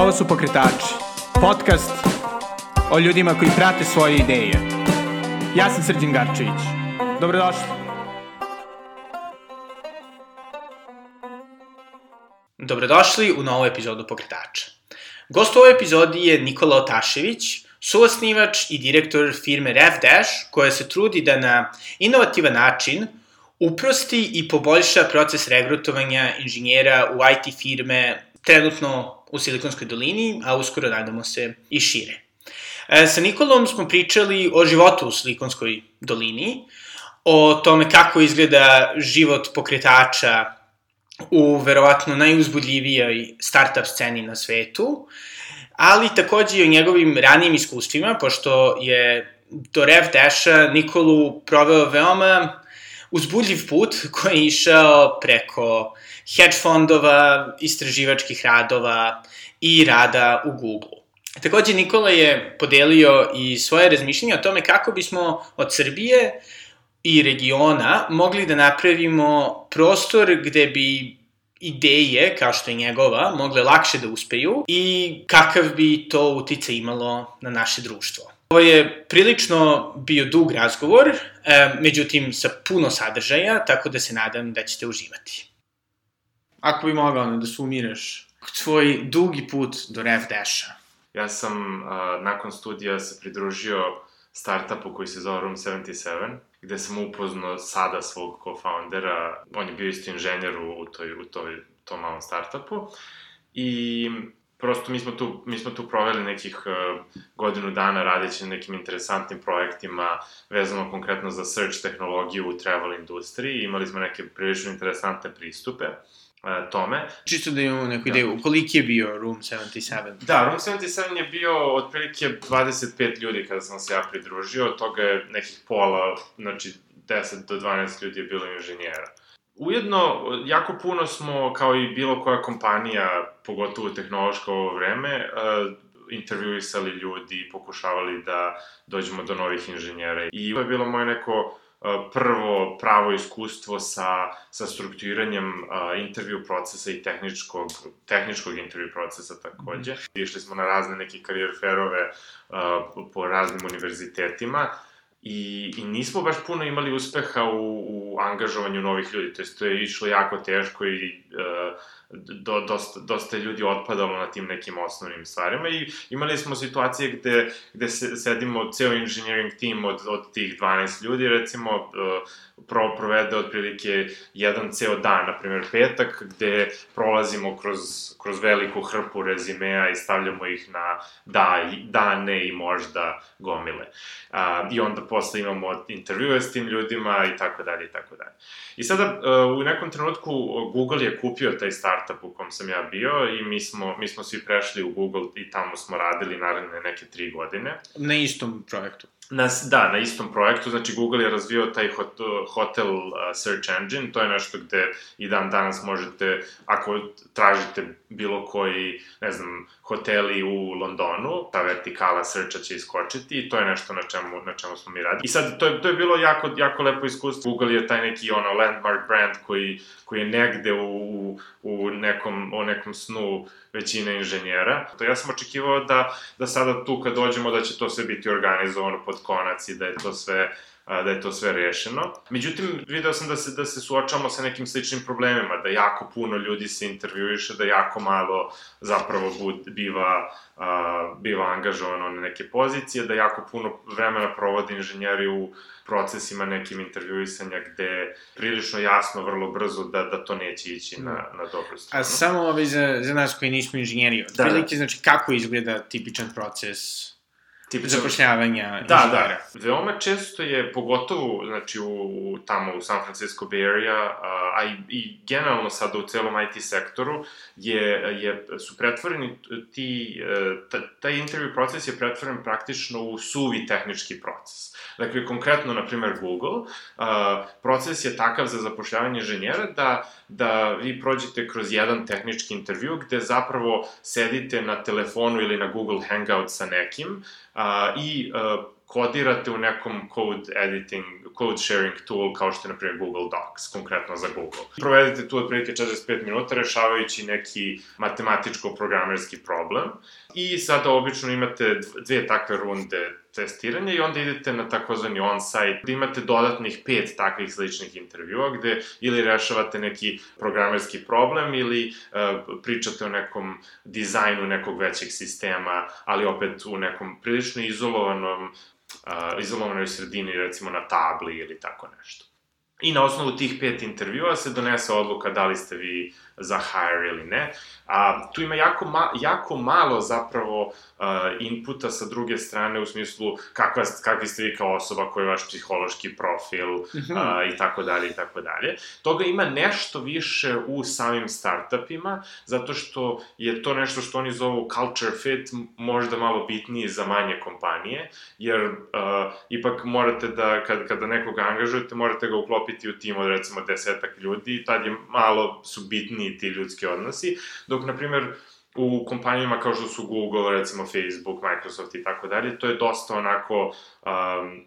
Ovo su Pokretači, podcast o ljudima koji prate svoje ideje. Ja sam Srđan Garčević. Dobrodošli. Dobrodošli u novu epizodu Pokretača. Gost u ovoj epizodi je Nikola Otašević, suosnivač i direktor firme RevDash, koja se trudi da na inovativan način uprosti i poboljša proces regrutovanja inženjera u IT firme trenutno u Silikonskoj dolini, a uskoro nadamo se i šire. E, sa Nikolom smo pričali o životu u Silikonskoj dolini, o tome kako izgleda život pokretača u verovatno najuzbudljivijoj startup sceni na svetu, ali takođe i o njegovim ranijim iskustvima, pošto je do Rev Dasha Nikolu proveo veoma uzbudljiv put koji je išao preko hedge fondova, istraživačkih radova i rada u Google. Takođe, Nikola je podelio i svoje razmišljenje o tome kako bismo od Srbije i regiona mogli da napravimo prostor gde bi ideje, kao što je njegova, mogle lakše da uspeju i kakav bi to utice imalo na naše društvo. Ovo je prilično bio dug razgovor, e, međutim sa puno sadržaja, tako da se nadam da ćete uživati. Ako bi mogao da sumiraš tvoj dugi put do RevDash-a. Ja sam uh, nakon studija se pridružio startupu koji se zove Room 77, gde sam upoznao sada svog co-foundera, on je bio isto inženjer u, u, toj, u toj, tom malom startupu. I prosto mi smo tu, mi smo tu proveli nekih godinu dana radeći na nekim interesantnim projektima vezano konkretno za search tehnologiju u travel industriji. Imali smo neke prilično interesantne pristupe tome. Čisto da imamo neku da. ideju, koliki je bio Room 77? Da, Room 77 je bio otprilike 25 ljudi kada sam se ja pridružio, od toga je nekih pola, znači 10 do 12 ljudi je bilo inženjera. Ujedno, jako puno smo, kao i bilo koja kompanija, pogotovo tehnološka ovo vreme, uh, intervjuisali ljudi, pokušavali da dođemo do novih inženjera. I to je bilo moje neko prvo pravo iskustvo sa, sa strukturiranjem uh, intervju procesa i tehničkog, tehničkog intervju procesa takođe. Mm -hmm. Išli smo na razne neke karijer ferove uh, po raznim univerzitetima I, I nismo baš puno imali uspeha u, u angažovanju novih ljudi, to je, to je išlo jako teško i uh, do, dosta, dosta ljudi otpadalo na tim nekim osnovnim stvarima i imali smo situacije gde, gde se, sedimo ceo engineering team od, od tih 12 ljudi, recimo, uh, pro, provede otprilike jedan ceo dan, na primjer petak, gde prolazimo kroz, kroz veliku hrpu rezimea i stavljamo ih na da, da, ne i možda gomile. A, I onda posle imamo intervjue s tim ljudima i tako dalje i tako dalje. I sada, u nekom trenutku Google je kupio taj startup u kom sam ja bio i mi smo, mi smo svi prešli u Google i tamo smo radili naredne neke tri godine. Na istom projektu. Na, da, na istom projektu, znači Google je razvio taj hot, hotel uh, search engine, to je nešto gde i dan danas možete, ako tražite bilo koji, ne znam, hoteli u Londonu, ta vertikala searcha će iskočiti i to je nešto na čemu, na čemu smo mi radili. I sad, to je, to je bilo jako, jako lepo iskustvo. Google je taj neki ono landmark brand koji, koji je negde u, u, nekom, u nekom snu većine inženjera. To ja sam očekivao da, da sada tu kad dođemo da će to sve biti organizovano pod konac i da je to sve da je to sve rešeno. Međutim, video sam da se, da se suočamo sa nekim sličnim problemima, da jako puno ljudi se intervjuiše, da jako malo zapravo bud, biva, a, biva angažovano na neke pozicije, da jako puno vremena provode inženjeri u procesima nekim intervjuisanja gde prilično jasno, vrlo brzo da, da to neće ići na, na dobru stranu. A samo ovaj za, za nas koji nismo inženjeri, da, prilike, znači kako izgleda tipičan proces Tip zapošljavanja da, inženjera. Da, veoma često je, pogotovo, znači, u, tamo u San Francisco Bay Area, a, a i, i generalno sada u celom IT sektoru, je, je, su pretvoreni ti, e, taj intervju proces je pretvoren praktično u suvi tehnički proces. Dakle, konkretno, na primer, Google, a, proces je takav za zapošljavanje inženjera da, da vi prođete kroz jedan tehnički intervju gde zapravo sedite na telefonu ili na Google Hangout sa nekim a, i a, kodirate u nekom code editing, code sharing tool kao što je, na primjer, Google Docs, konkretno za Google. Provedete tu otprilike 45 minuta rešavajući neki matematičko-programerski problem i sada obično imate dve takve runde testiranja i onda idete na takozvani on-site gde imate dodatnih pet takvih sličnih intervjua gde ili rešavate neki programerski problem ili uh, pričate o nekom dizajnu nekog većeg sistema, ali opet u nekom prilično izolovanom uh, izolovanoj sredini, recimo na tabli ili tako nešto. I na osnovu tih pet intervjua se donese odluka da li ste vi za hire ili ne. A, tu ima jako, ma, jako malo zapravo uh, inputa sa druge strane u smislu kakva, kakvi ste vi kao osoba, koji je vaš psihološki profil uh, i tako dalje i tako dalje. Toga ima nešto više u samim startupima, zato što je to nešto što oni zovu culture fit možda malo bitnije za manje kompanije, jer uh, ipak morate da, kad, kada nekoga angažujete, morate ga uklopiti u tim od recimo desetak ljudi i tad je malo su bitniji ti ljudski odnosi, dok, na primer, u kompanijama kao što su Google, recimo Facebook, Microsoft i tako dalje, to je dosta onako um,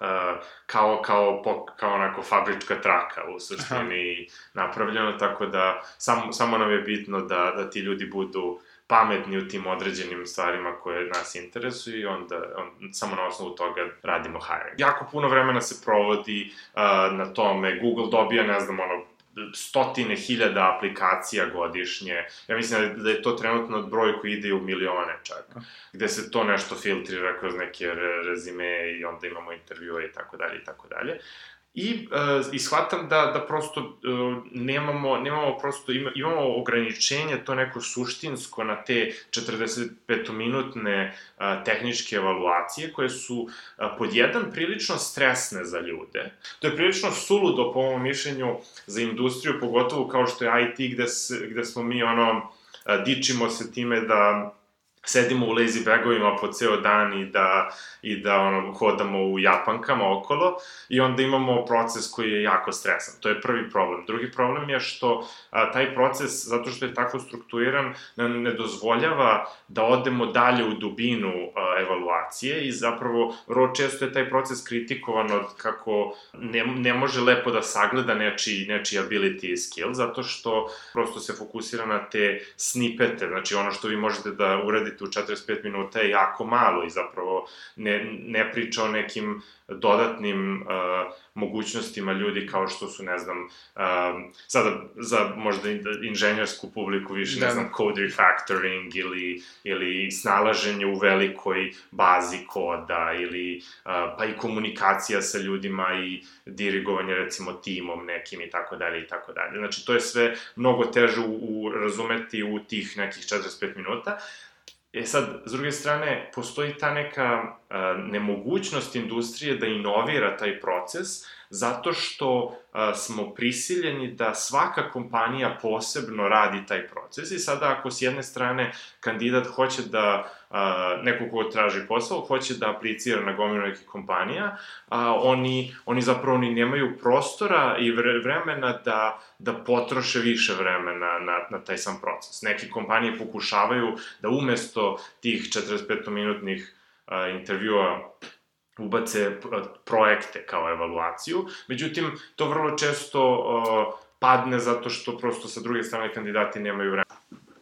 uh, kao, kao, kao onako fabrička traka u suštini Aha. napravljeno, tako da samo, samo nam je bitno da, da ti ljudi budu pametni u tim određenim stvarima koje nas interesuju i onda on, samo na osnovu toga radimo hiring. Jako puno vremena se provodi uh, na tome, Google dobija, ne znam, ono, stotine hiljada aplikacija godišnje. Ja mislim da je to trenutno broj koji ide u milione čak. Gde se to nešto filtrira kroz neke rezime i onda imamo intervjue i tako dalje i tako dalje. I, uh, i shvatam da, da prosto uh, nemamo, nemamo prosto, ima, imamo ograničenje, to neko suštinsko na te 45-minutne uh, tehničke evaluacije koje su uh, pod jedan prilično stresne za ljude. To je prilično suludo po mojom mišljenju za industriju, pogotovo kao što je IT gde, se, gde smo mi ono, uh, dičimo se time da sedimo u lazy bagovima po ceo dan i da, i da ono, hodamo u japankama okolo i onda imamo proces koji je jako stresan. To je prvi problem. Drugi problem je što a, taj proces, zato što je tako strukturiran, nam ne dozvoljava da odemo dalje u dubinu a, evaluacije i zapravo vrlo često je taj proces kritikovan od kako ne, ne može lepo da sagleda nečiji, nečiji ability i skill, zato što prosto se fokusira na te snipete, znači ono što vi možete da uradite radite u 45 minuta je jako malo i zapravo ne, ne priča o nekim dodatnim uh, mogućnostima ljudi kao što su, ne znam, uh, sada za možda inženjersku publiku više, da. ne znam, code refactoring ili, ili snalaženje u velikoj bazi koda ili uh, pa i komunikacija sa ljudima i dirigovanje recimo timom nekim i tako dalje i tako dalje. Znači to je sve mnogo teže u, u razumeti u tih nekih 45 minuta. E sad, s druge strane, postoji ta neka a, nemogućnost industrije da inovira taj proces, zato što a, smo prisiljeni da svaka kompanija posebno radi taj proces i sada ako s jedne strane kandidat hoće da a, neko ko traži posao, hoće da aplicira na gomilu nekih kompanija, a, oni, oni zapravo ni nemaju prostora i vremena da, da potroše više vremena na, na taj sam proces. Neke kompanije pokušavaju da umesto tih 45-minutnih intervjua ubace projekte kao evaluaciju, međutim, to vrlo često padne zato što prosto sa druge strane kandidati nemaju vremena.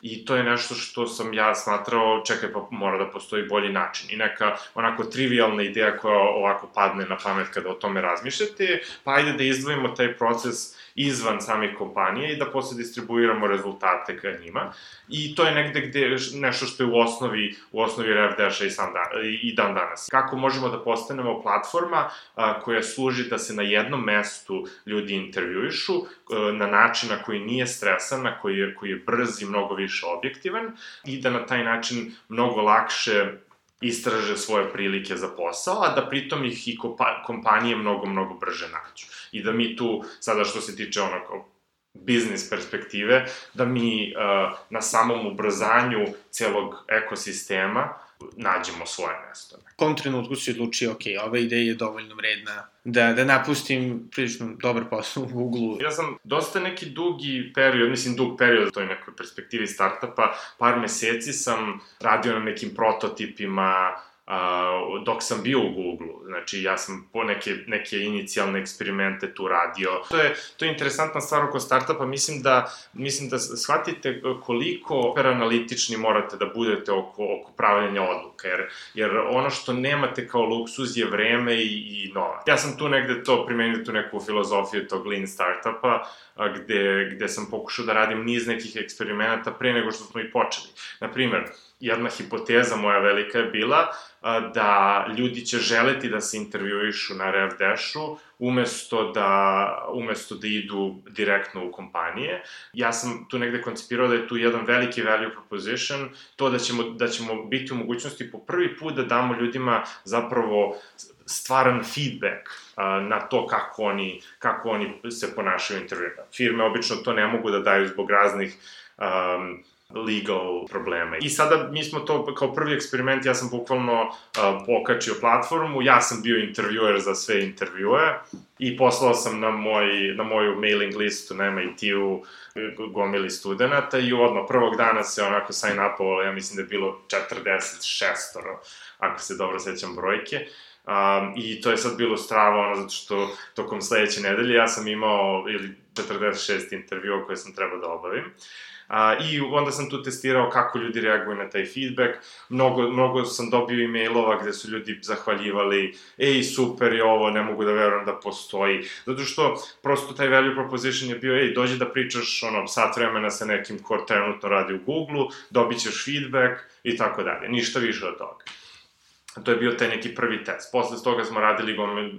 I to je nešto što sam ja smatrao, čekaj, pa mora da postoji bolji način. I neka onako trivialna ideja koja ovako padne na pamet kada o tome razmišljate, pa ajde da izdvojimo taj proces izvan samih kompanije i da posle distribuiramo rezultate ka njima. I to je negde gde nešto što je u osnovi, u osnovi RevDash-a i, sam dan, i dan danas. Kako možemo da postanemo platforma a, koja služi da se na jednom mestu ljudi intervjuišu a, na način na koji nije stresan, na koji je, koji je brz i mnogo više objektivan i da na taj način mnogo lakše istraže svoje prilike za posao, a da pritom ih i kompanije mnogo, mnogo brže nađu. I da mi tu, sada što se tiče onako biznis perspektive, da mi uh, na samom ubrzanju celog ekosistema nađemo svoje mesto. U kom trenutku si odlučio, ok, ova ideja je dovoljno vredna da, da napustim prilično dobar posao u Google-u? Ja sam dosta neki dugi period, mislim dug period u toj nekoj perspektivi startupa, par meseci sam radio na nekim prototipima a, dok sam bio u Google. Znači, ja sam po neke, neke inicijalne eksperimente tu radio. To je, to je interesantna stvar oko startupa. Mislim da, mislim da shvatite koliko analitični morate da budete oko, oko pravljanja odluka. Jer, jer ono što nemate kao luksuz je vreme i, i novac. Ja sam tu negde to primenio tu neku filozofiju tog lean startupa, a, gde, gde sam pokušao da radim niz nekih eksperimenata pre nego što smo i počeli. Naprimer, jedna hipoteza moja velika je bila da ljudi će želeti da se intervjuišu na RevDash-u umesto da, umesto da idu direktno u kompanije. Ja sam tu negde koncipirao da je tu jedan veliki value proposition, to da ćemo, da ćemo biti u mogućnosti po prvi put da damo ljudima zapravo stvaran feedback na to kako oni, kako oni se ponašaju u intervjuima. Firme obično to ne mogu da daju zbog raznih um, legal probleme. I sada mi smo to, kao prvi eksperiment, ja sam bukvalno uh, pokačio platformu, ja sam bio intervjuer za sve intervjue i poslao sam na, moj, na moju mailing listu na MIT-u gomili studenta i odmah prvog dana se onako sign upovalo, ja mislim da je bilo 46 ako se dobro sećam brojke. Um, I to je sad bilo strava, ono, zato što tokom sledeće nedelje ja sam imao ili 46 intervjua koje sam trebao da obavim. A, I onda sam tu testirao kako ljudi reaguju na taj feedback. Mnogo, mnogo sam dobio e-mailova gde su ljudi zahvaljivali, ej, super je ovo, ne mogu da verujem da postoji. Zato što prosto taj value proposition je bio, ej, dođi da pričaš ono, sat vremena sa nekim ko trenutno radi u Google-u, dobit ćeš feedback i tako dalje. Ništa više od toga. To je bio taj neki prvi test. Posle toga smo radili gomil,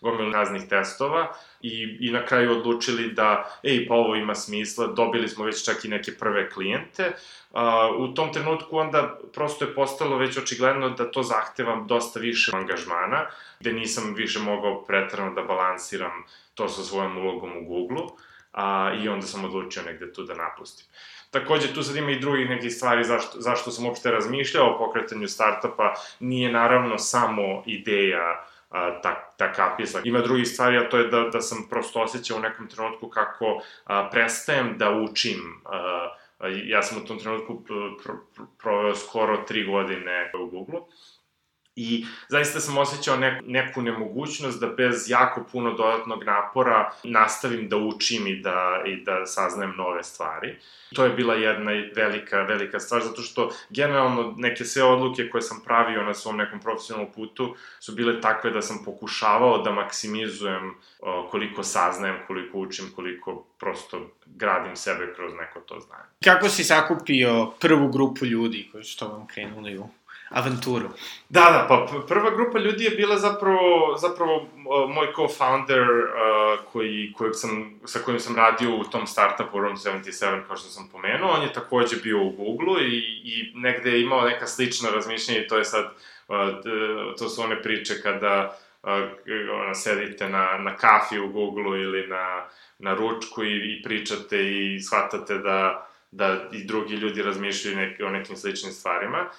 gomil raznih testova i, i na kraju odlučili da, ej, pa ovo ima smisla, dobili smo već čak i neke prve klijente. Uh, u tom trenutku onda prosto je postalo već očigledno da to zahteva dosta više angažmana, gde nisam više mogao pretrano da balansiram to sa svojom ulogom u Google-u, a, i onda sam odlučio negde tu da napustim. Takođe, tu sad ima i drugih nekih stvari zašto, zašto sam uopšte razmišljao o pokretanju startupa. Nije naravno samo ideja a, ta, ta kapisa. Ima drugih stvari, a to je da, da sam prosto osjećao u nekom trenutku kako a, prestajem da učim a, ja sam u tom trenutku pr pr proveo skoro tri godine u Google-u I zaista sam osjećao neku, neku nemogućnost da bez jako puno dodatnog napora nastavim da učim i da, i da saznajem nove stvari. To je bila jedna velika, velika stvar, zato što generalno neke sve odluke koje sam pravio na svom nekom profesionalnom putu su bile takve da sam pokušavao da maksimizujem koliko saznajem, koliko učim, koliko prosto gradim sebe kroz neko to znanje. Kako si sakupio prvu grupu ljudi koji su to vam krenuli u avanturu. Da, da, pa prva grupa ljudi je bila zapravo, zapravo moj co-founder uh, koji, kojeg sam, sa kojim sam radio u tom startupu Room 77, kao što sam pomenuo. On je takođe bio u Google-u i, i negde je imao neka slična razmišljenja i to je sad, uh, to su one priče kada uh, ona, sedite na, na kafi u Google-u ili na, na ručku i, i pričate i shvatate da da i drugi ljudi razmišljaju nek, o nekim sličnim stvarima.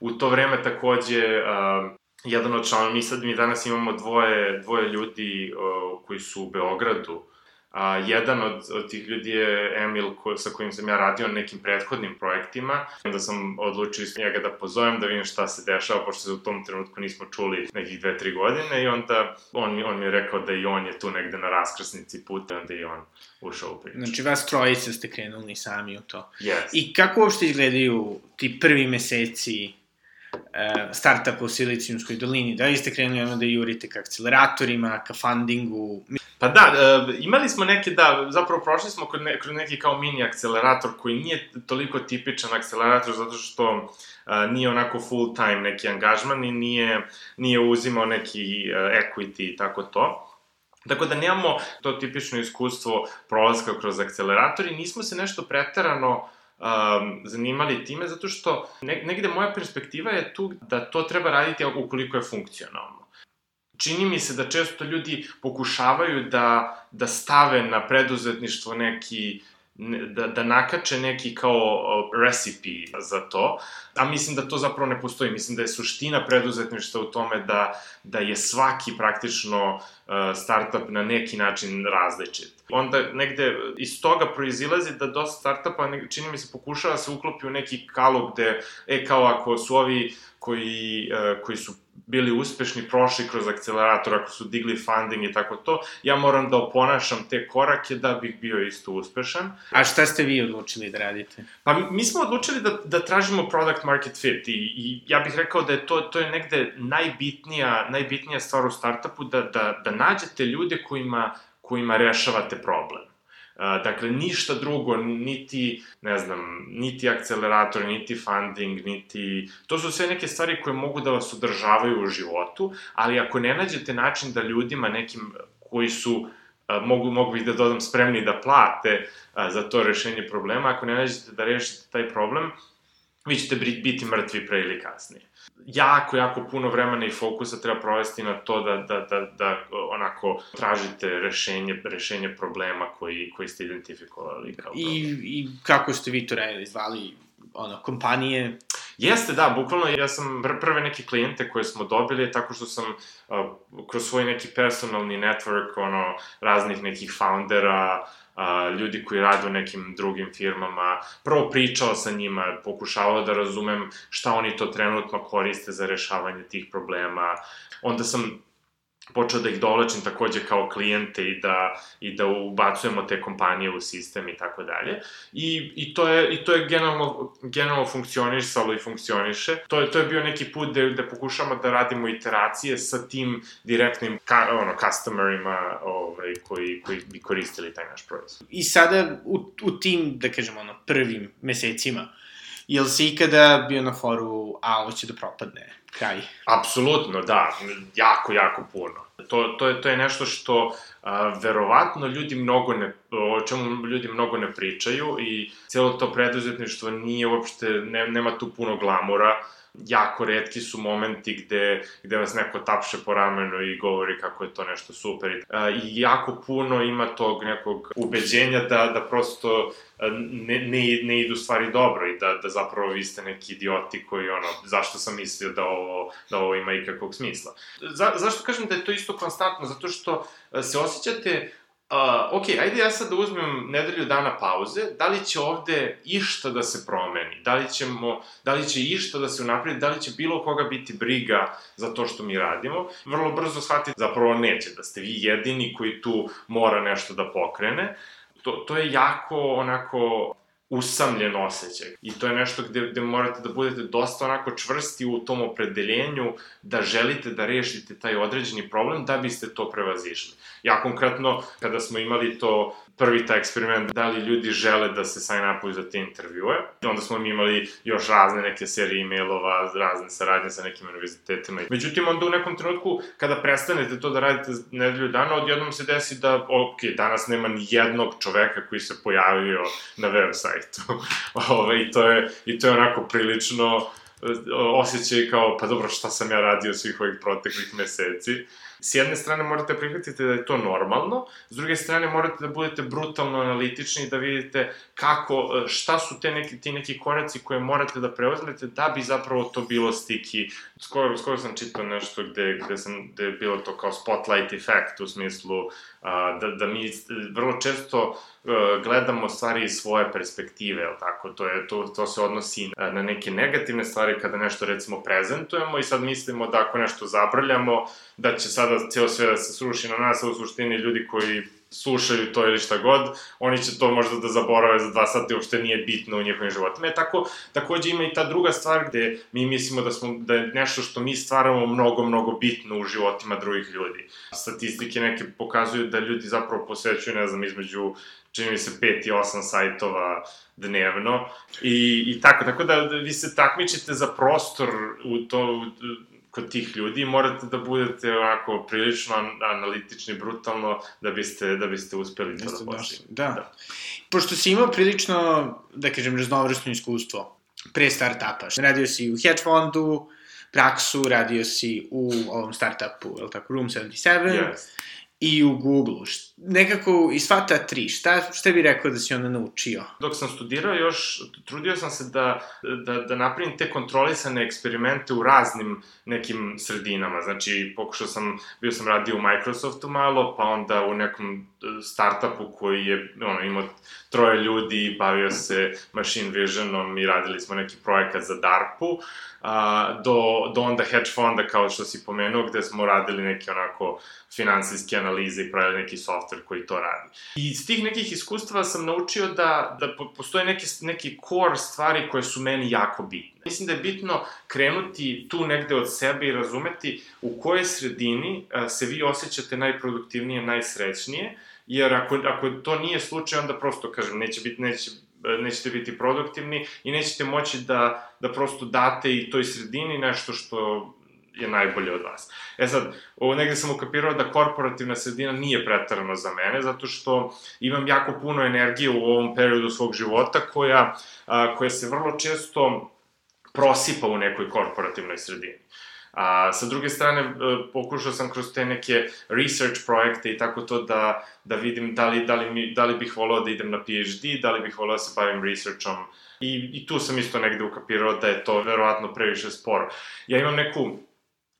U to vreme takođe, uh, jedan od članova, mi sad, mi danas imamo dvoje, dvoje ljudi uh, koji su u Beogradu, A, jedan od, od tih ljudi je Emil ko, sa kojim sam ja radio na nekim prethodnim projektima. Onda sam odlučio njega da pozovem da vidim šta se dešava, pošto se u tom trenutku nismo čuli nekih dve, tri godine i onda on, on mi je rekao da i on je tu negde na raskrsnici puta, onda i on ušao u priču. Znači vas trojice ste krenuli sami u to. Yes. I kako uopšte izgledaju ti prvi meseci startupa u Silicijumskoj dolini? Da li ste krenuli ono da jurite ka akceleratorima, ka fundingu? Pa da, uh, imali smo neke, da, zapravo prošli smo kod, ne, neki kao mini akcelerator koji nije toliko tipičan akcelerator zato što uh, nije onako full time neki angažman i nije, nije uzimao neki uh, equity i tako to. Tako da nemamo to tipično iskustvo prolaska kroz akcelerator i nismo se nešto pretarano um, zanimali time, zato što ne, negde moja perspektiva je tu da to treba raditi ukoliko je funkcionalno. Čini mi se da često ljudi pokušavaju da, da stave na preduzetništvo neki da, da nakače neki kao recipe za to, a mislim da to zapravo ne postoji. Mislim da je suština preduzetništva u tome da, da je svaki praktično startup na neki način različit onda negde iz toga proizilazi da dosta startupa, čini mi se, pokušava se uklopi u neki kalu gde, e, kao ako su ovi koji, uh, koji su bili uspešni, prošli kroz akcelerator, ako su digli funding i tako to, ja moram da oponašam te korake da bih bio isto uspešan. A šta ste vi odlučili da radite? Pa mi smo odlučili da, da tražimo product market fit i, i ja bih rekao da je to, to je negde najbitnija, najbitnija stvar u startupu, da, da, da nađete ljude kojima, kojima rešavate problem. Dakle, ništa drugo, niti, ne znam, niti akcelerator, niti funding, niti... To su sve neke stvari koje mogu da vas održavaju u životu, ali ako ne nađete način da ljudima nekim koji su mogu, mogu bih da dodam spremni da plate za to rešenje problema, ako ne nađete da rešite taj problem, vi ćete biti mrtvi pre ili kasnije jako, jako puno vremena i fokusa treba provesti na to da, da, da, da onako tražite rešenje, rešenje problema koji, koji ste identifikovali kao I, I kako ste vi to radili? Ono, kompanije? Jeste, da, bukvalno ja sam prve neke klijente koje smo dobili tako što sam uh, kroz svoj neki personalni network, ono, raznih nekih foundera, a, ljudi koji rade u nekim drugim firmama, prvo pričao sa njima, pokušavao da razumem šta oni to trenutno koriste za rešavanje tih problema. Onda sam počeo da ih dovlačim takođe kao klijente i da, i da ubacujemo te kompanije u sistem i tako dalje. I, i to je, i to je generalno, generalno funkcionisalo i funkcioniše. To je, to je bio neki put gde, gde pokušamo da radimo iteracije sa tim direktnim ka, ono, customerima ovaj, koji, koji bi koristili taj naš proizvod. I sada u, u tim, da kažemo, ono, prvim mesecima, jel si ikada bio na foru, a ovo će da propadne? kraj. Apsolutno, da. Jako, jako puno. To, to, je, to je nešto što a, verovatno ljudi mnogo ne, o čemu ljudi mnogo ne pričaju i celo to preduzetništvo nije uopšte, ne, nema tu puno glamura jako redki su momenti gde, gde vas neko tapše po ramenu i govori kako je to nešto super. I jako puno ima tog nekog ubeđenja da, da prosto ne, ne, ne idu stvari dobro i da, da zapravo vi ste neki idioti koji, ono, zašto sam mislio da ovo, da ovo ima ikakvog smisla. Za, zašto kažem da je to isto konstantno? Zato što se osjećate Uh, ok, ajde ja sad da uzmem nedelju dana pauze, da li će ovde išta da se promeni, da li, ćemo, da li će išta da se unapredi, da li će bilo koga biti briga za to što mi radimo, vrlo brzo shvatite zapravo neće, da ste vi jedini koji tu mora nešto da pokrene. To, to je jako onako usamljen osjećaj. I to je nešto gde, gde morate da budete dosta onako čvrsti u tom opredeljenju da želite da rešite taj određeni problem da biste to prevazišli. Ja konkretno, kada smo imali to prvi taj eksperiment, da li ljudi žele da se sign upuju za te intervjue. Onda smo mi imali još razne neke serije e-mailova, razne saradnje sa nekim univerzitetima. Međutim, onda u nekom trenutku, kada prestanete to da radite nedelju dana, odjednom se desi da, ok, danas nema ni jednog čoveka koji se pojavio na web sajtu. Ove, i, to je, I to je onako prilično osjećaj kao, pa dobro, šta sam ja radio svih ovih proteklih meseci. S jedne strane morate prihvatiti da je to normalno, s druge strane morate da budete brutalno analitični i da vidite kako, šta su te neki, ti neki koraci koje morate da preuzmete da bi zapravo to bilo stiki. Skoro, skoro sam čitao nešto gde, gde, sam, gde je bilo to kao spotlight effect u smislu a, da, da mi vrlo često a, gledamo stvari iz svoje perspektive, ali tako, to, je, to, to se odnosi na neke negativne stvari kada nešto recimo prezentujemo i sad mislimo da ako nešto zabrljamo, da će sada ceo sve da se sruši na nas, a u suštini ljudi koji slušaju to ili šta god, oni će to možda da zaborave za dva sata i uopšte nije bitno u njihovim životima. E tako, takođe ima i ta druga stvar gde mi mislimo da, smo, da je nešto što mi stvaramo mnogo, mnogo bitno u životima drugih ljudi. Statistike neke pokazuju da ljudi zapravo posvećuju, ne znam, između čini mi se 5 i 8 sajtova dnevno i, i tako, tako da, vi se takmičite za prostor u to, kod tih ljudi morate da budete onako prilično analitični, brutalno da biste, da biste uspeli to da postignete. Da. da. Pošto si imao prilično, da kažem, raznovrsno iskustvo pre startupa, radio si u hedge fondu, praksu, radio si u ovom startupu, je li tako, Room 77, yes. I u Google-u. Nekako, i sva ta tri, šta, šta bi rekao da si onda naučio? Dok sam studirao još, trudio sam se da, da, da napravim te kontrolisane eksperimente u raznim nekim sredinama. Znači, pokušao sam, bio sam radio u Microsoftu malo, pa onda u nekom e, startupu koji je ono, imao troje ljudi, bavio se machine visionom i radili smo neki projekat za DARPu, a, do, do onda hedge fonda, kao što si pomenuo, gde smo radili neke onako finansijske analize i pravili neki software koji to radi. I iz tih nekih iskustava sam naučio da, da postoje neke, neki core stvari koje su meni jako bitne. Mislim da je bitno krenuti tu negde od sebe i razumeti u kojoj sredini a, se vi osjećate najproduktivnije, najsrećnije, jer ako, ako to nije slučaj, onda prosto, kažem, neće biti, neće, nećete biti produktivni i nećete moći da, da prosto date i toj sredini nešto što je najbolje od vas. E sad, ovo negde sam ukapirao da korporativna sredina nije pretarano za mene, zato što imam jako puno energije u ovom periodu svog života koja, a, koja se vrlo često prosipa u nekoj korporativnoj sredini. A, sa druge strane, e, pokušao sam kroz te neke research projekte i tako to da, da vidim da li, da, li mi, da li bih volao da idem na PhD, da li bih volao da se bavim researchom I, I tu sam isto negde ukapirao da je to verovatno previše sporo. Ja imam neku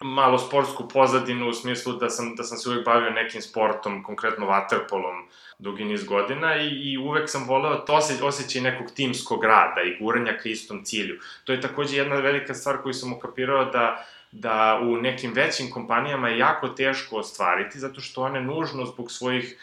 malo sportsku pozadinu u smislu da sam, da sam se uvek bavio nekim sportom, konkretno waterpolom, dugi niz godina i, i uvek sam voleo to osje, osjećaj nekog timskog rada i guranja ka istom cilju. To je takođe jedna velika stvar koju sam ukapirao da da u nekim većim kompanijama je jako teško ostvariti, zato što one nužno zbog svojih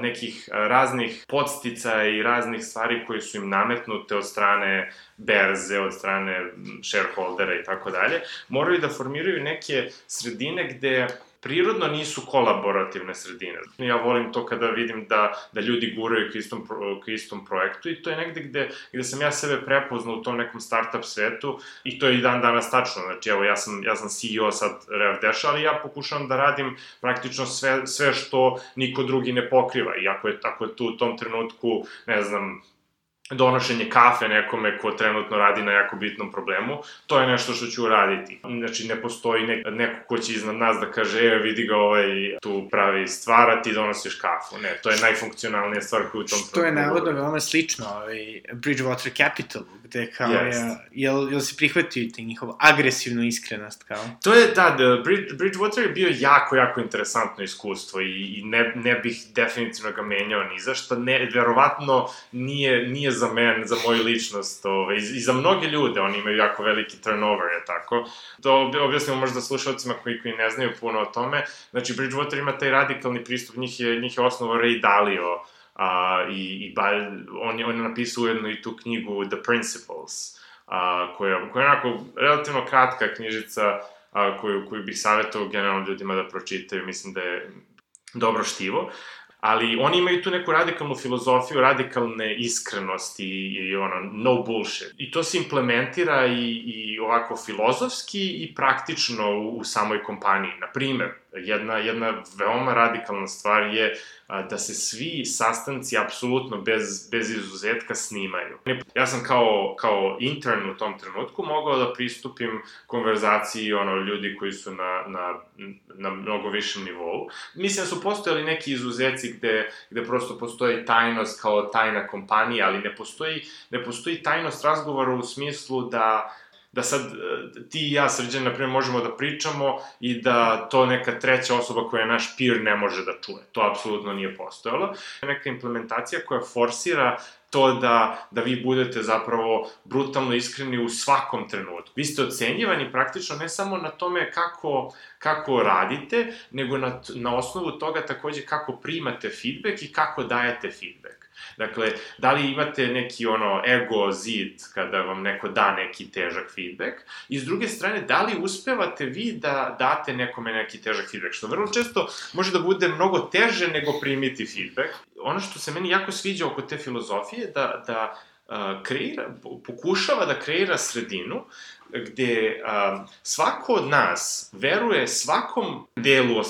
nekih raznih podstica i raznih stvari koje su im nametnute od strane berze, od strane shareholdera i tako dalje, moraju da formiraju neke sredine gde prirodno nisu kolaborativne sredine. Ja volim to kada vidim da, da ljudi guraju ka istom, ka istom projektu i to je negde gde, gde sam ja sebe prepoznao u tom nekom startup svetu i to je i dan danas tačno. Znači, evo, ja sam, ja sam CEO sad RevDash, ali ja pokušavam da radim praktično sve, sve što niko drugi ne pokriva. I ako je, ako je tu u tom trenutku, ne znam, donošenje kafe nekome ko trenutno radi na jako bitnom problemu, to je nešto što ću uraditi. Znači, ne postoji nek, neko ko će iznad nas da kaže, e, vidi ga ovaj tu pravi stvar, a ti donosiš kafu. Ne, to je najfunkcionalnija stvar koju u tom Što je navodno veoma slično, ovaj, Bridgewater Capital, gde kao yes. je, jel, jel si prihvatio ti njihovu agresivnu iskrenost, kao? To je, da, da Bridge, Bridgewater je bio jako, jako interesantno iskustvo i, i ne, ne bih definitivno ga menjao ni za što, ne, verovatno nije, nije za men, za moju ličnost, ovaj, i, i za mnoge ljude, oni imaju jako veliki turnover, je tako? To objasnimo možda slušalcima koji, koji ne znaju puno o tome. Znači, Bridgewater ima taj radikalni pristup, njih je, njih je osnovao Ray Dalio, a, i, i ba, on, je, on je napisao ujedno i tu knjigu The Principles, a, koja, koja je onako relativno kratka knjižica a, koju, koju bih savjetao generalno ljudima da pročitaju, mislim da je dobro štivo ali oni imaju tu neku radikalnu filozofiju, radikalne iskrenosti i, i ono, no bullshit. I to se implementira i, i ovako filozofski i praktično u, u samoj kompaniji. Na primer, jedna, jedna veoma radikalna stvar je a, da se svi sastanci apsolutno bez, bez izuzetka snimaju. Ja sam kao, kao intern u tom trenutku mogao da pristupim konverzaciji ono, ljudi koji su na, na, na mnogo višem nivou. Mislim da su postojali neki izuzeci gde, gde prosto postoji tajnost kao tajna kompanija, ali ne postoji, ne postoji tajnost razgovora u smislu da da sad e, ti i ja, Srđan, na primjer, možemo da pričamo i da to neka treća osoba koja je naš peer ne može da čuje. To apsolutno nije postojalo. Neka implementacija koja forsira to da, da vi budete zapravo brutalno iskreni u svakom trenutku. Vi ste ocenjivani praktično ne samo na tome kako, kako radite, nego na, na osnovu toga takođe kako primate feedback i kako dajete feedback. Dakle, da li imate neki ono ego zid kada vam neko da neki težak feedback i s druge strane, da li uspevate vi da date nekome neki težak feedback, što vrlo često može da bude mnogo teže nego primiti feedback. Ono što se meni jako sviđa oko te filozofije da, da uh, kreira, pokušava da kreira sredinu gde uh, svako od nas veruje svakom delu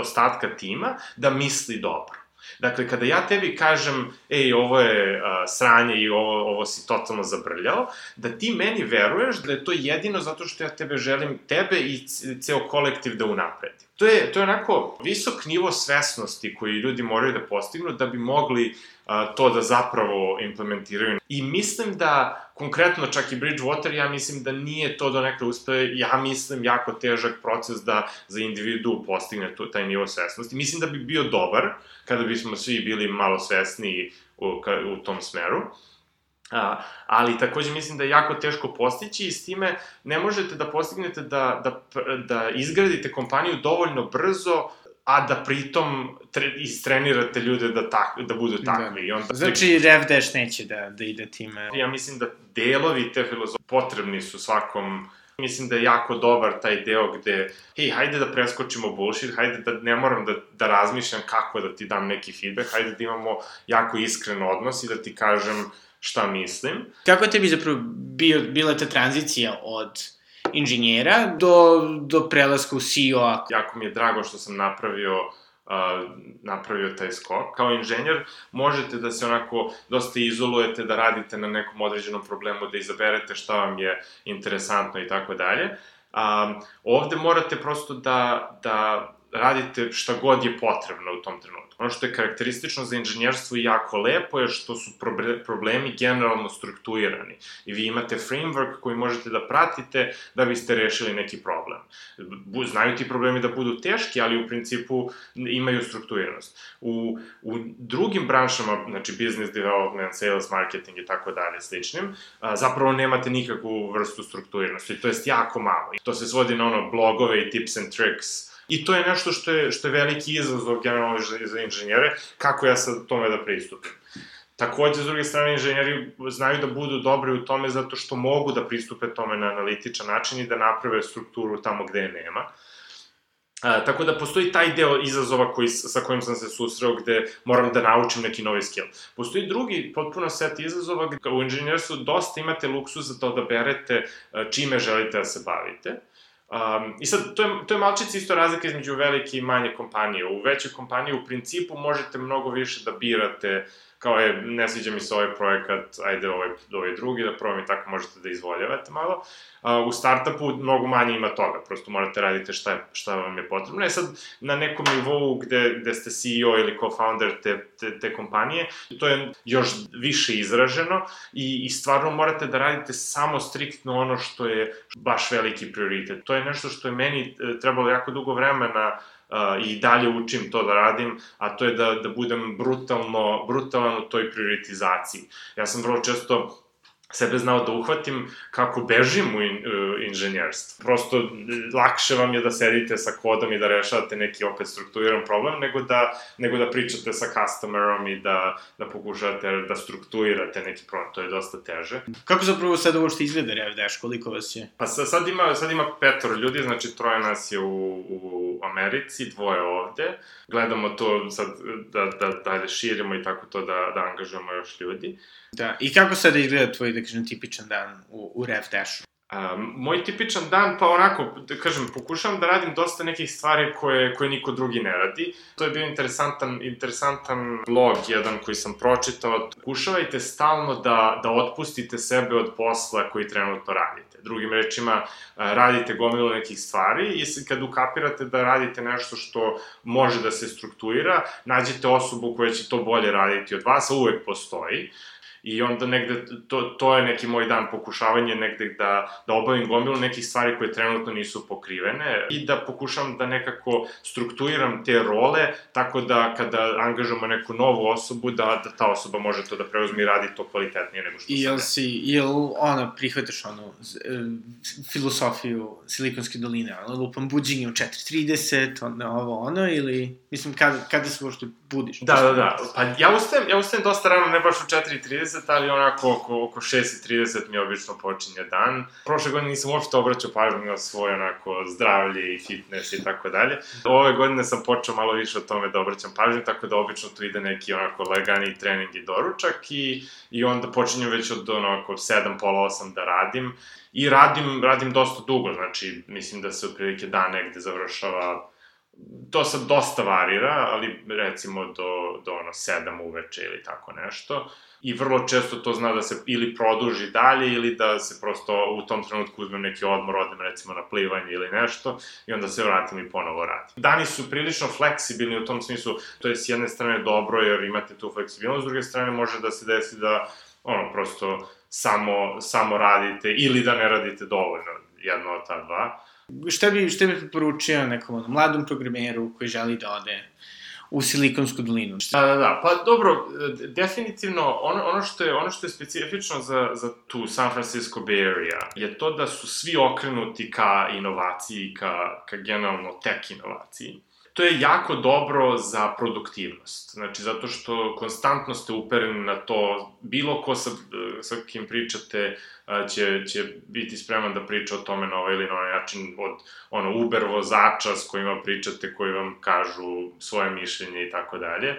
ostatka tima da misli dobro. Dakle, kada ja tebi kažem, ej, ovo je a, sranje i ovo, ovo si totalno zabrljao, da ti meni veruješ da je to jedino zato što ja tebe želim, tebe i ceo kolektiv da unapredim. To je, to je onako visok nivo svesnosti koji ljudi moraju da postignu da bi mogli a, to da zapravo implementiraju. I mislim da, konkretno čak i Bridgewater, ja mislim da nije to do nekada uspe, ja mislim jako težak proces da za individu postigne to, taj nivo svesnosti. Mislim da bi bio dobar kada bismo svi bili malo svesni u, u tom smeru. A, ali takođe mislim da je jako teško postići i s time ne možete da postignete da, da, da izgradite kompaniju dovoljno brzo a da pritom tre, istrenirate ljude da, tak, da budu da. takvi. Da. I onda, znači, RevDash neće da, da ide time. Ja mislim da delovi te filozofije potrebni su svakom Mislim da je jako dobar taj deo gde, hej, hajde da preskočimo bullshit, hajde da ne moram da, da razmišljam kako da ti dam neki feedback, hajde da imamo jako iskren odnos i da ti kažem šta mislim. Kako je tebi zapravo bio, bila ta tranzicija od inženjera do, do prelaska u CEO-a? Jako mi je drago što sam napravio uh, napravio taj skok. Kao inženjer možete da se onako dosta izolujete, da radite na nekom određenom problemu, da izaberete šta vam je interesantno i tako dalje. Um, ovde morate prosto da, da radite šta god je potrebno u tom trenutku. Ono što je karakteristično za inženjerstvo i jako lepo je što su problemi generalno strukturirani i vi imate framework koji možete da pratite da biste rešili neki problem. Znaju ti problemi da budu teški, ali u principu imaju strukturiranost. U, u drugim branšama, znači business development, sales, marketing i tako dalje sličnim, zapravo nemate nikakvu vrstu strukturiranosti, to jest jako malo. To se svodi na ono blogove i tips and tricks, I to je nešto što je, što je veliki izazov generalno za inženjere, kako ja sad tome da pristupim. Takođe, s druge strane, inženjeri znaju da budu dobri u tome zato što mogu da pristupe tome na analitičan način i da naprave strukturu tamo gde je nema. A, tako da postoji taj deo izazova koji, sa kojim sam se susreo gde moram da naučim neki novi skill. Postoji drugi potpuno set izazova gde u inženjerstvu dosta imate luksus za to da berete čime želite da se bavite. Um, I sad, to je, to je malčice isto razlika između velike i manje kompanije. U većoj kompaniji u principu možete mnogo više da birate kao je, ne sviđa mi se ovaj projekat, ajde ovaj, ovaj drugi da probam i tako možete da izvoljavate malo. Uh, u startupu mnogo manje ima toga, prosto morate radite šta, šta vam je potrebno. E sad, na nekom nivou gde, gde ste CEO ili co-founder te, te, te kompanije, to je još više izraženo i, i stvarno morate da radite samo striktno ono što je baš veliki prioritet. To je nešto što je meni e, trebalo jako dugo vremena i dalje učim to da radim, a to je da, da budem brutalno, brutalan u toj prioritizaciji. Ja sam vrlo često sebe znao da uhvatim kako bežim u in, uh, inženjerstvu. Prosto lakše vam je da sedite sa kodom i da rešavate neki opet strukturiran problem, nego da, nego da pričate sa customerom i da, da pokušate da strukturirate neki problem. To je dosta teže. Kako zapravo sad uopšte izgleda RevDash? Koliko vas je? Pa sad ima, sad ima petoro ljudi, znači troje nas je u, u Americi, dvoje ovde. Gledamo to sad da, da dalje širimo i tako to da, da angažujemo još ljudi. Da, i kako sada izgleda tvoj, da kažem, tipičan dan u, u RevDashu? Um, moj tipičan dan, pa onako, da kažem, pokušavam da radim dosta nekih stvari koje, koje niko drugi ne radi. To je bio interesantan, interesantan blog jedan koji sam pročitao. Pokušavajte stalno da, da otpustite sebe od posla koji trenutno radite. Drugim rečima, radite gomilu nekih stvari i kad ukapirate da radite nešto što može da se strukturira, nađite osobu koja će to bolje raditi od vas, a uvek postoji. I onda negde, to, to je neki moj dan pokušavanje negde da, da obavim gomilu nekih stvari koje trenutno nisu pokrivene i da pokušam da nekako strukturiram te role tako da kada angažujemo neku novu osobu, da, da ta osoba može to da preuzme i radi to kvalitetnije nego što I jel si, jel ono, prihvataš ono, e, filosofiju Silikonske doline, ono, lupam buđenje u 4.30, ono, ovo, ono, ili, mislim, kada, kada se uopšte budiš? Da, da, da, pa ja ustajem, ja ustajem dosta rano, ne baš u 4.30, 30, ali onako oko, oko 6.30 mi obično počinje dan. Prošle godine nisam uopšte obraćao pažnju na svoje onako zdravlje i fitness i tako dalje. Ove godine sam počeo malo više o tome da obraćam pažnju, tako da obično tu ide neki onako lagani trening i doručak i, i onda počinjem već od onako 7, pola 8 da radim. I radim, radim dosta dugo, znači mislim da se otprilike dan negde završava to sad dosta varira, ali recimo do, do ono 7 uveče ili tako nešto. I vrlo često to zna da se ili produži dalje ili da se prosto u tom trenutku uzmem neki odmor, odem recimo na plivanje ili nešto i onda se vratim i ponovo radim. Dani su prilično fleksibilni u tom smislu, to je s jedne strane dobro jer imate tu fleksibilnost, s druge strane može da se desi da ono, prosto samo, samo radite ili da ne radite dovoljno, jedno od ta dva. Šta bi, šta bi preporučio nekom mladom programeru koji želi da ode u Silikonsku dolinu. Da, da, da. Pa dobro, definitivno ono, ono što je ono što je specifično za za tu San Francisco Bay Area je to da su svi okrenuti ka inovaciji, ka ka generalno tech inovaciji to je jako dobro za produktivnost. Znači, zato što konstantno ste upereni na to, bilo ko sa, sa kim pričate će, će biti spreman da priča o tome na ovaj ili na ovaj način, od ono, Uber vozača s kojima pričate, koji vam kažu svoje mišljenje i tako dalje.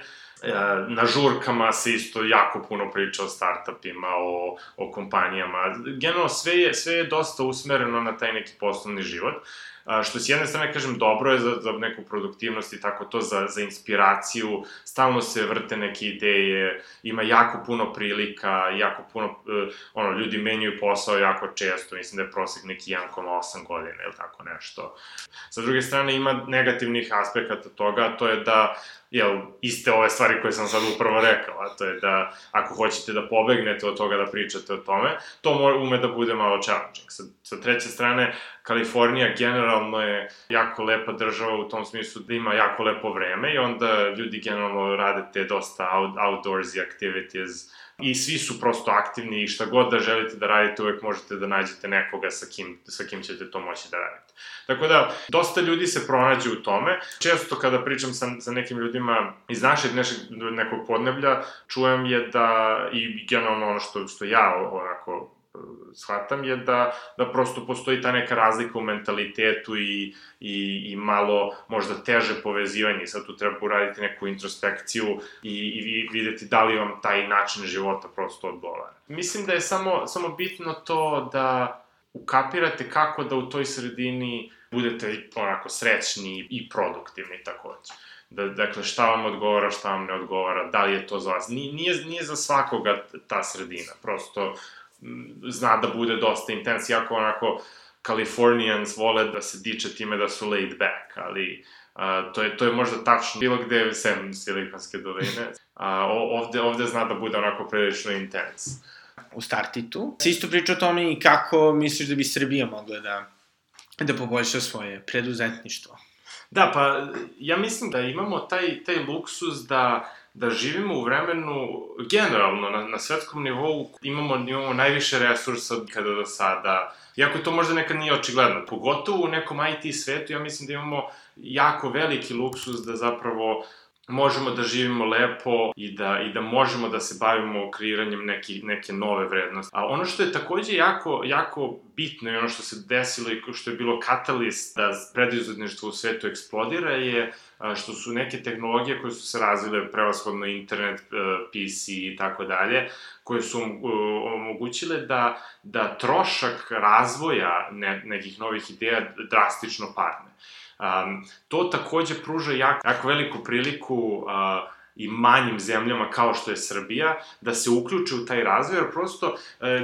Na žurkama se isto jako puno priča o startupima, o, o kompanijama. Generalno, sve je, sve je dosta usmereno na taj neki poslovni život. A, što s jedne strane, kažem, dobro je za, za neku produktivnost i tako to, za, za inspiraciju, stalno se vrte neke ideje, ima jako puno prilika, jako puno, uh, ono, ljudi menjaju posao jako često, mislim da je prosek neki 1,8 godina ili tako nešto. Sa druge strane, ima negativnih aspekata toga, to je da jel, iste ove stvari koje sam sad upravo rekao, a to je da ako hoćete da pobegnete od toga da pričate o tome, to ume da bude malo challenging. Sa, sa treće strane, Kalifornija generalno je jako lepa država u tom smislu da ima jako lepo vreme i onda ljudi generalno rade te dosta out, outdoorsy activities, i svi su prosto aktivni i šta god da želite da radite, uvek možete da nađete nekoga sa kim, sa kim ćete to moći da radite. Tako da, dosta ljudi se pronađe u tome. Često kada pričam sa, sa nekim ljudima iz našeg nešeg, nekog podneblja, čujem je da, i generalno ono što, što ja onako shvatam je da, da prosto postoji ta neka razlika u mentalitetu i, i, i malo možda teže povezivanje. Sad tu treba uraditi neku introspekciju i, i videti da li vam taj način života prosto odgovara. Mislim da je samo, samo bitno to da ukapirate kako da u toj sredini budete onako srećni i produktivni takođe. Da, dakle, šta vam odgovara, šta vam ne odgovara, da li je to za vas. Nije, nije, nije za svakoga ta sredina, prosto zna da bude dosta intens, jako onako Californians vole da se diče time da su laid back, ali uh, to, je, to je možda tačno bilo gde, sem Silikonske doline, uh, ovde, ovde zna da bude onako prilično intens. U Startitu se isto priča o tome i kako misliš da bi Srbija mogla da, da poboljša svoje preduzetništvo. Da, pa ja mislim da imamo taj, taj luksus da da živimo u vremenu, generalno, na, na svetskom nivou, imamo, imamo najviše resursa kada do sada, iako to možda nekad nije očigledno, pogotovo u nekom IT svetu, ja mislim da imamo jako veliki luksus da zapravo možemo da živimo lepo i da, i da možemo da se bavimo kreiranjem neki, neke nove vrednosti. A ono što je takođe jako, jako bitno i ono što se desilo i što je bilo katalist da preduzetništvo u svetu eksplodira je što su neke tehnologije koje su se razvile prevashodno internet, e, PC i tako dalje, koje su omogućile da, da trošak razvoja ne, nekih novih ideja drastično padne. Um, to takođe pruža jako, jako veliku priliku uh, i manjim zemljama kao što je Srbija, da se uključe u taj razvoj, jer prosto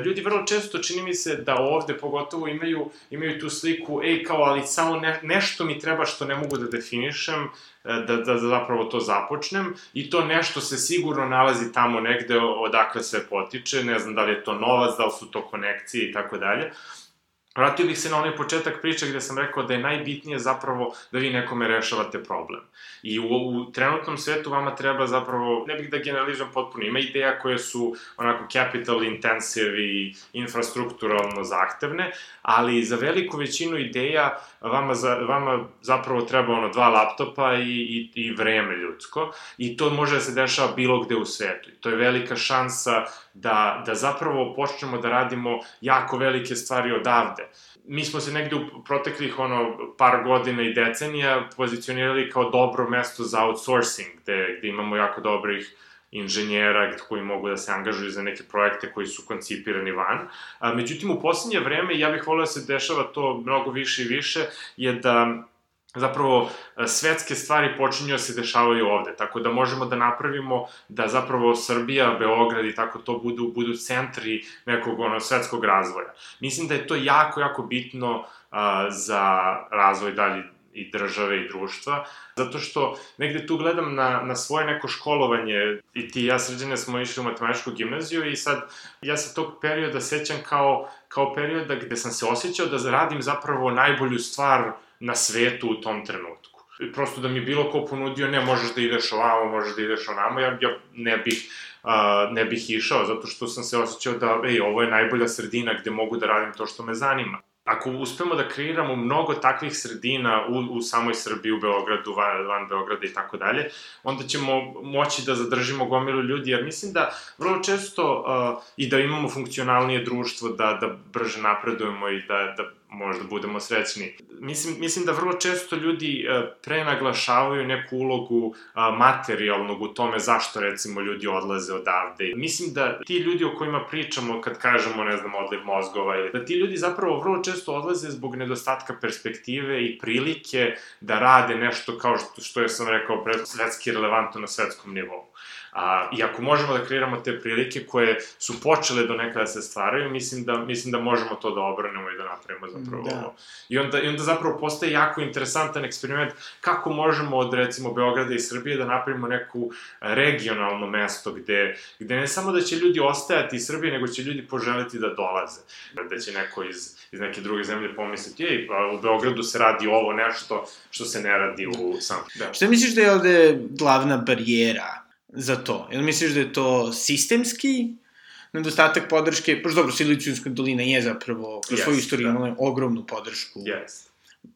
ljudi vrlo često čini mi se da ovde pogotovo imaju, imaju tu sliku, ej kao, ali samo ne, nešto mi treba što ne mogu da definišem, da, da, da zapravo to započnem i to nešto se sigurno nalazi tamo negde odakle sve potiče, ne znam da li je to novac, da li su to konekcije i tako dalje, Vratio bih se na onaj početak priče gde sam rekao da je najbitnije zapravo da vi nekome rešavate problem. I u, u trenutnom svetu vama treba zapravo, ne bih da generalizujem potpuno, ima ideja koje su onako capital intensive i infrastrukturalno zahtevne, ali za veliku većinu ideja vama, za, vama zapravo treba ono dva laptopa i, i, i vreme ljudsko i to može da se dešava bilo gde u svetu. I to je velika šansa da, da zapravo počnemo da radimo jako velike stvari odavde. Mi smo se negde u proteklih ono, par godina i decenija pozicionirali kao dobro mesto za outsourcing, gde, gde imamo jako dobrih inženjera koji mogu da se angažuju za neke projekte koji su koncipirani van. A, međutim, u poslednje vreme, ja bih volio da se dešava to mnogo više i više, je da zapravo e, svetske stvari počinju da se dešavaju ovde, tako da možemo da napravimo da zapravo Srbija, Beograd i tako to budu, budu centri nekog ono, svetskog razvoja. Mislim da je to jako, jako bitno a, za razvoj dalji i države i društva, zato što negde tu gledam na, na svoje neko školovanje i ti i ja sređene smo išli u matematičku gimnaziju i sad ja se tog perioda sećam kao, kao perioda gde sam se osjećao da radim zapravo najbolju stvar na svetu u tom trenutku. Prosto da mi bilo ko ponudio, ne, možeš da ideš ovamo, možeš da ideš onamo, ja, ja ne bih uh, ne bih išao, zato što sam se osjećao da, ej, ovo je najbolja sredina gde mogu da radim to što me zanima ako uspemo da kreiramo mnogo takvih sredina u, u samoj Srbiji, u Beogradu, van, van Beograda i tako dalje, onda ćemo moći da zadržimo gomilu ljudi, jer mislim da vrlo često uh, i da imamo funkcionalnije društvo, da, da brže napredujemo i da, da možda budemo srećni. Mislim, mislim da vrlo često ljudi e, prenaglašavaju neku ulogu materijalnog u tome zašto recimo ljudi odlaze odavde. Mislim da ti ljudi o kojima pričamo kad kažemo, ne znam, odliv mozgova ili da ti ljudi zapravo vrlo često odlaze zbog nedostatka perspektive i prilike da rade nešto kao što, što je sam rekao svetski relevantno na svetskom nivou. A, I ako možemo da kreiramo te prilike koje su počele do nekada da se stvaraju, mislim da, mislim da možemo to da obranemo i da napravimo zapravo da. ovo. I onda, I onda zapravo postaje jako interesantan eksperiment kako možemo od recimo Beograda i Srbije da napravimo neku regionalno mesto gde, gde ne samo da će ljudi ostajati iz Srbije, nego će ljudi poželiti da dolaze. Da će neko iz, iz neke druge zemlje pomisliti, ej, pa u Beogradu se radi ovo nešto što se ne radi u sam. Da. Šta misliš da je ovde glavna barijera za to? Jel misliš da je to sistemski nedostatak podrške? Pošto dobro, Silicijunska dolina je zapravo kroz yes, svoju istoriju da. imala ogromnu podršku yes.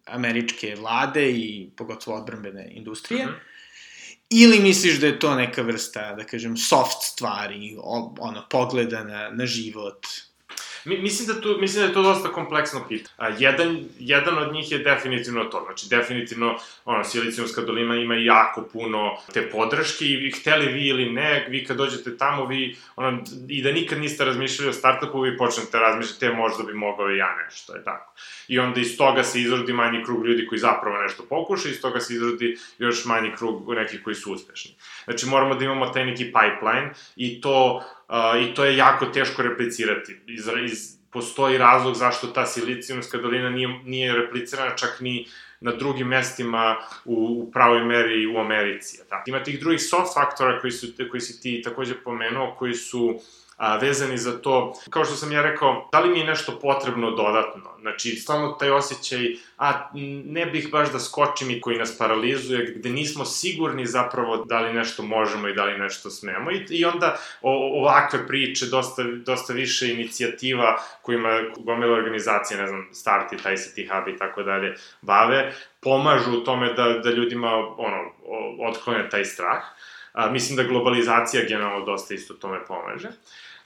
američke vlade i pogotovo odbrambene industrije. Mm -hmm. Ili misliš da je to neka vrsta, da kažem, soft stvari, ono, pogleda na, na život, Mi, mislim, da tu, mislim da je to dosta kompleksno pitanje. A, jedan, jedan od njih je definitivno to. Znači, definitivno, ono, Silicijumska dolina ima jako puno te podrške i hteli vi ili ne, vi kad dođete tamo, vi, ono, i da nikad niste razmišljali o startupu, vi počnete razmišljati, e, možda bi mogao i ja nešto, je tako. I onda iz toga se izrodi manji krug ljudi koji zapravo nešto pokuša, iz toga se izrodi još manji krug nekih koji su uspešni. Znači, moramo da imamo taj neki pipeline i to uh, i to je jako teško replicirati. Iz, iz, postoji razlog zašto ta silicijumska dolina nije, nije replicirana čak ni na drugim mestima u, u pravoj meri u Americi. Tako. Ima tih drugih soft faktora koji, su, koji si ti takođe pomenuo, koji su a, vezani za to, kao što sam ja rekao, da li mi je nešto potrebno dodatno? Znači, stalno taj osjećaj, a ne bih baš da skočim i koji nas paralizuje, gde nismo sigurni zapravo da li nešto možemo i da li nešto smemo. I, i onda o, ovakve priče, dosta, dosta više inicijativa kojima gomila organizacije, ne znam, Start i taj City Hub i tako dalje, bave, pomažu u tome da, da ljudima ono, otklone taj strah. A, mislim da globalizacija generalno dosta isto tome pomaže.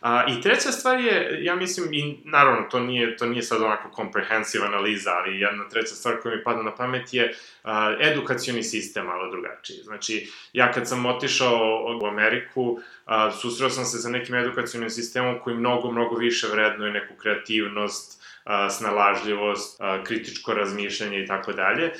A, I treća stvar je, ja mislim, i naravno, to nije, to nije sad onako comprehensive analiza, ali jedna treća stvar koja mi pada na pamet je a, edukacioni sistem malo drugačiji. Znači, ja kad sam otišao u Ameriku, a, susreo sam se sa nekim edukacionim sistemom koji mnogo, mnogo više vrednuje neku kreativnost, a, snalažljivost, kritičko razmišljanje i tako dalje,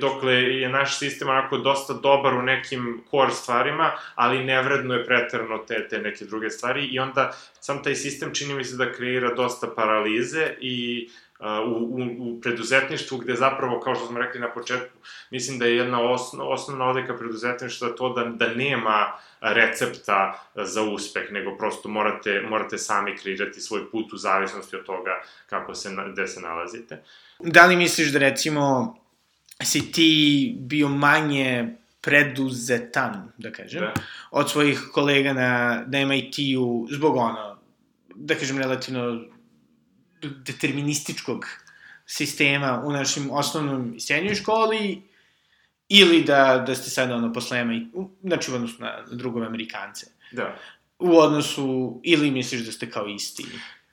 dokle je naš sistem onako dosta dobar u nekim core stvarima, ali nevredno je pretrano te, te neke druge stvari i onda sam taj sistem čini mi se da kreira dosta paralize i u, u, u preduzetništvu gde zapravo, kao što smo rekli na početku, mislim da je jedna osno, osnovna odlika preduzetništva to da, da nema recepta za uspeh, nego prosto morate, morate sami kreirati svoj put u zavisnosti od toga kako se, gde se nalazite. Da li misliš da recimo si ti bio manje preduzetan, da kažem, da. od svojih kolega na, na MIT-u zbog ono, da kažem, relativno determinističkog sistema u našim osnovnom i srednjoj školi ili da, da ste sada ono posle MIT, znači u odnosu na, na drugove Amerikance. Da. U odnosu, ili misliš da ste kao isti?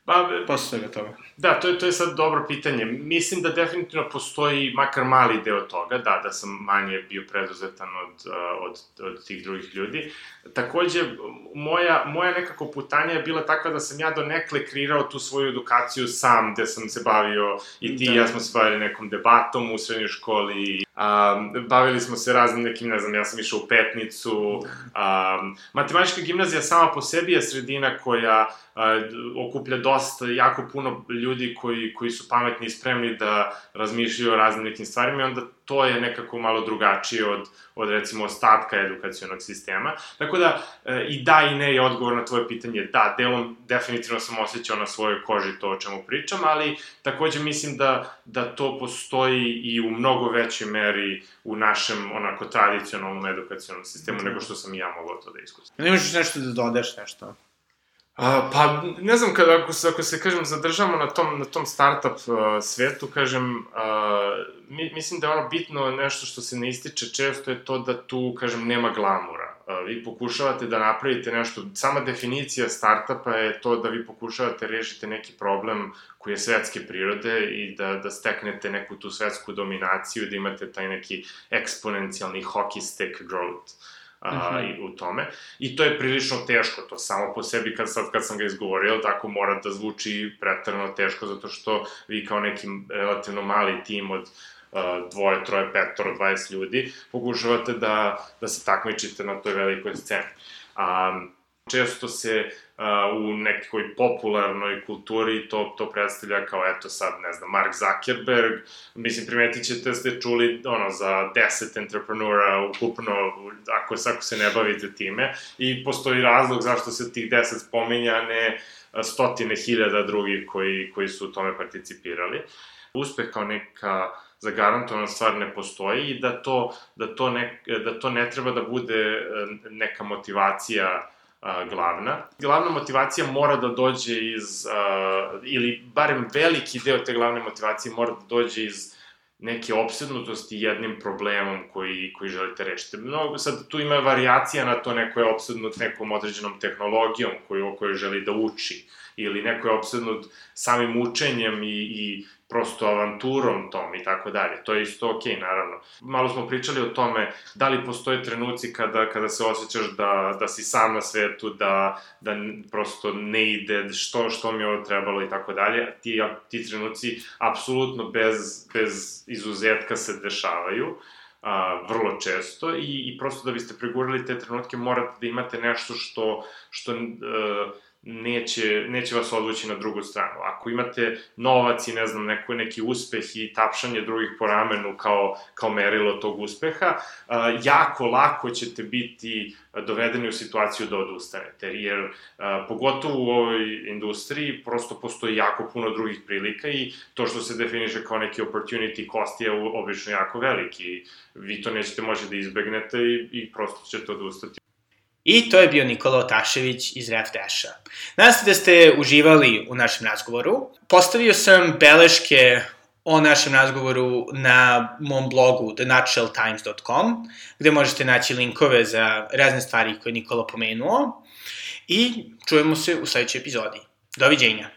Pa, posle svega toga. Da, to je, to je sad dobro pitanje. Mislim da definitivno postoji makar mali deo toga, da, da sam manje bio preduzetan od, od, od tih drugih ljudi. Takođe, moja, moja nekako putanja je bila takva da sam ja do nekle kreirao tu svoju edukaciju sam, gde sam se bavio, i ti da. i ja smo se bavili nekom debatom u srednjoj školi, Um, bavili smo se raznim nekim, ne znam, ja sam išao u Petnicu. Um, matematička gimnazija sama po sebi je sredina koja uh, okuplja dosta, jako puno ljudi koji, koji su pametni i spremni da razmišljaju o raznim nekim stvarima i onda to je nekako malo drugačije od, od recimo ostatka edukacionog sistema. Tako da e, i da i ne je odgovor na tvoje pitanje. Da, delom definitivno sam osjećao na svojoj koži to o čemu pričam, ali takođe mislim da, da to postoji i u mnogo većoj meri u našem onako tradicionalnom edukacionom sistemu nego što sam i ja mogao to da iskustim. Ne možeš nešto da dodaš nešto? A, pa, ne znam, kada, ako, se, ako se, kažem, zadržamo na tom, na tom startup uh, svetu, kažem, uh, mi, mislim da je ono bitno nešto što se ne ističe često je to da tu, kažem, nema glamura. Uh, vi pokušavate da napravite nešto, sama definicija startupa je to da vi pokušavate rešite neki problem koji je svetske prirode i da, da steknete neku tu svetsku dominaciju, da imate taj neki eksponencijalni hockey stick growth. A, uh -huh. i, u tome. I to je prilično teško, to samo po sebi, kad, sad, kad sam ga izgovorio, tako mora da zvuči pretrano teško, zato što vi kao neki relativno mali tim od uh, dvoje, troje, petoro, 20 ljudi, pokušavate da, da se takmičite na toj velikoj sceni. Um, često se uh, u nekoj popularnoj kulturi to, to predstavlja kao, eto sad, ne znam, Mark Zuckerberg, mislim, primetit ćete, ste čuli, ono, za 10 entreprenura ukupno, ako, ako se ne bavite time, i postoji razlog zašto se tih 10 spominja, ne stotine hiljada drugih koji, koji su u tome participirali. Uspeh kao neka zagarantovana stvar ne postoji i da to, da to, ne, da to ne treba da bude neka motivacija a, glavna. Glavna motivacija mora da dođe iz, a, ili barem veliki deo te glavne motivacije mora da dođe iz neke obsednutosti jednim problemom koji, koji želite rešiti. Mnogo, sad tu ima variacija na to, neko je obsednut nekom određenom tehnologijom koju, o kojoj želi da uči, ili neko je obsednut samim učenjem i, i prosto avanturom tom i tako dalje. To je isto okej, okay, naravno. Malo smo pričali o tome da li postoje trenuci kada, kada se osjećaš da, da si sam na svetu, da, da prosto ne ide, što, što mi je ovo trebalo i tako dalje. Ti, ti trenuci apsolutno bez, bez izuzetka se dešavaju. a, vrlo često i, i prosto da biste pregurali te trenutke morate da imate nešto što, što uh, neće, neće vas odvući na drugu stranu. Ako imate novac i ne znam, neko, neki uspeh i tapšanje drugih po ramenu kao, kao merilo tog uspeha, jako lako ćete biti dovedeni u situaciju da odustanete, jer pogotovo u ovoj industriji prosto postoji jako puno drugih prilika i to što se definiše kao neki opportunity cost je obično jako veliki. Vi to nećete moći da izbegnete i, i prosto ćete odustati. I to je bio Nikola Otašević iz RefDash-a. Nadam se da ste uživali u našem razgovoru. Postavio sam beleške o našem razgovoru na mom blogu thenutshelltimes.com, gde možete naći linkove za razne stvari koje Nikola pomenuo. I čujemo se u sledećoj epizodi. Doviđenja!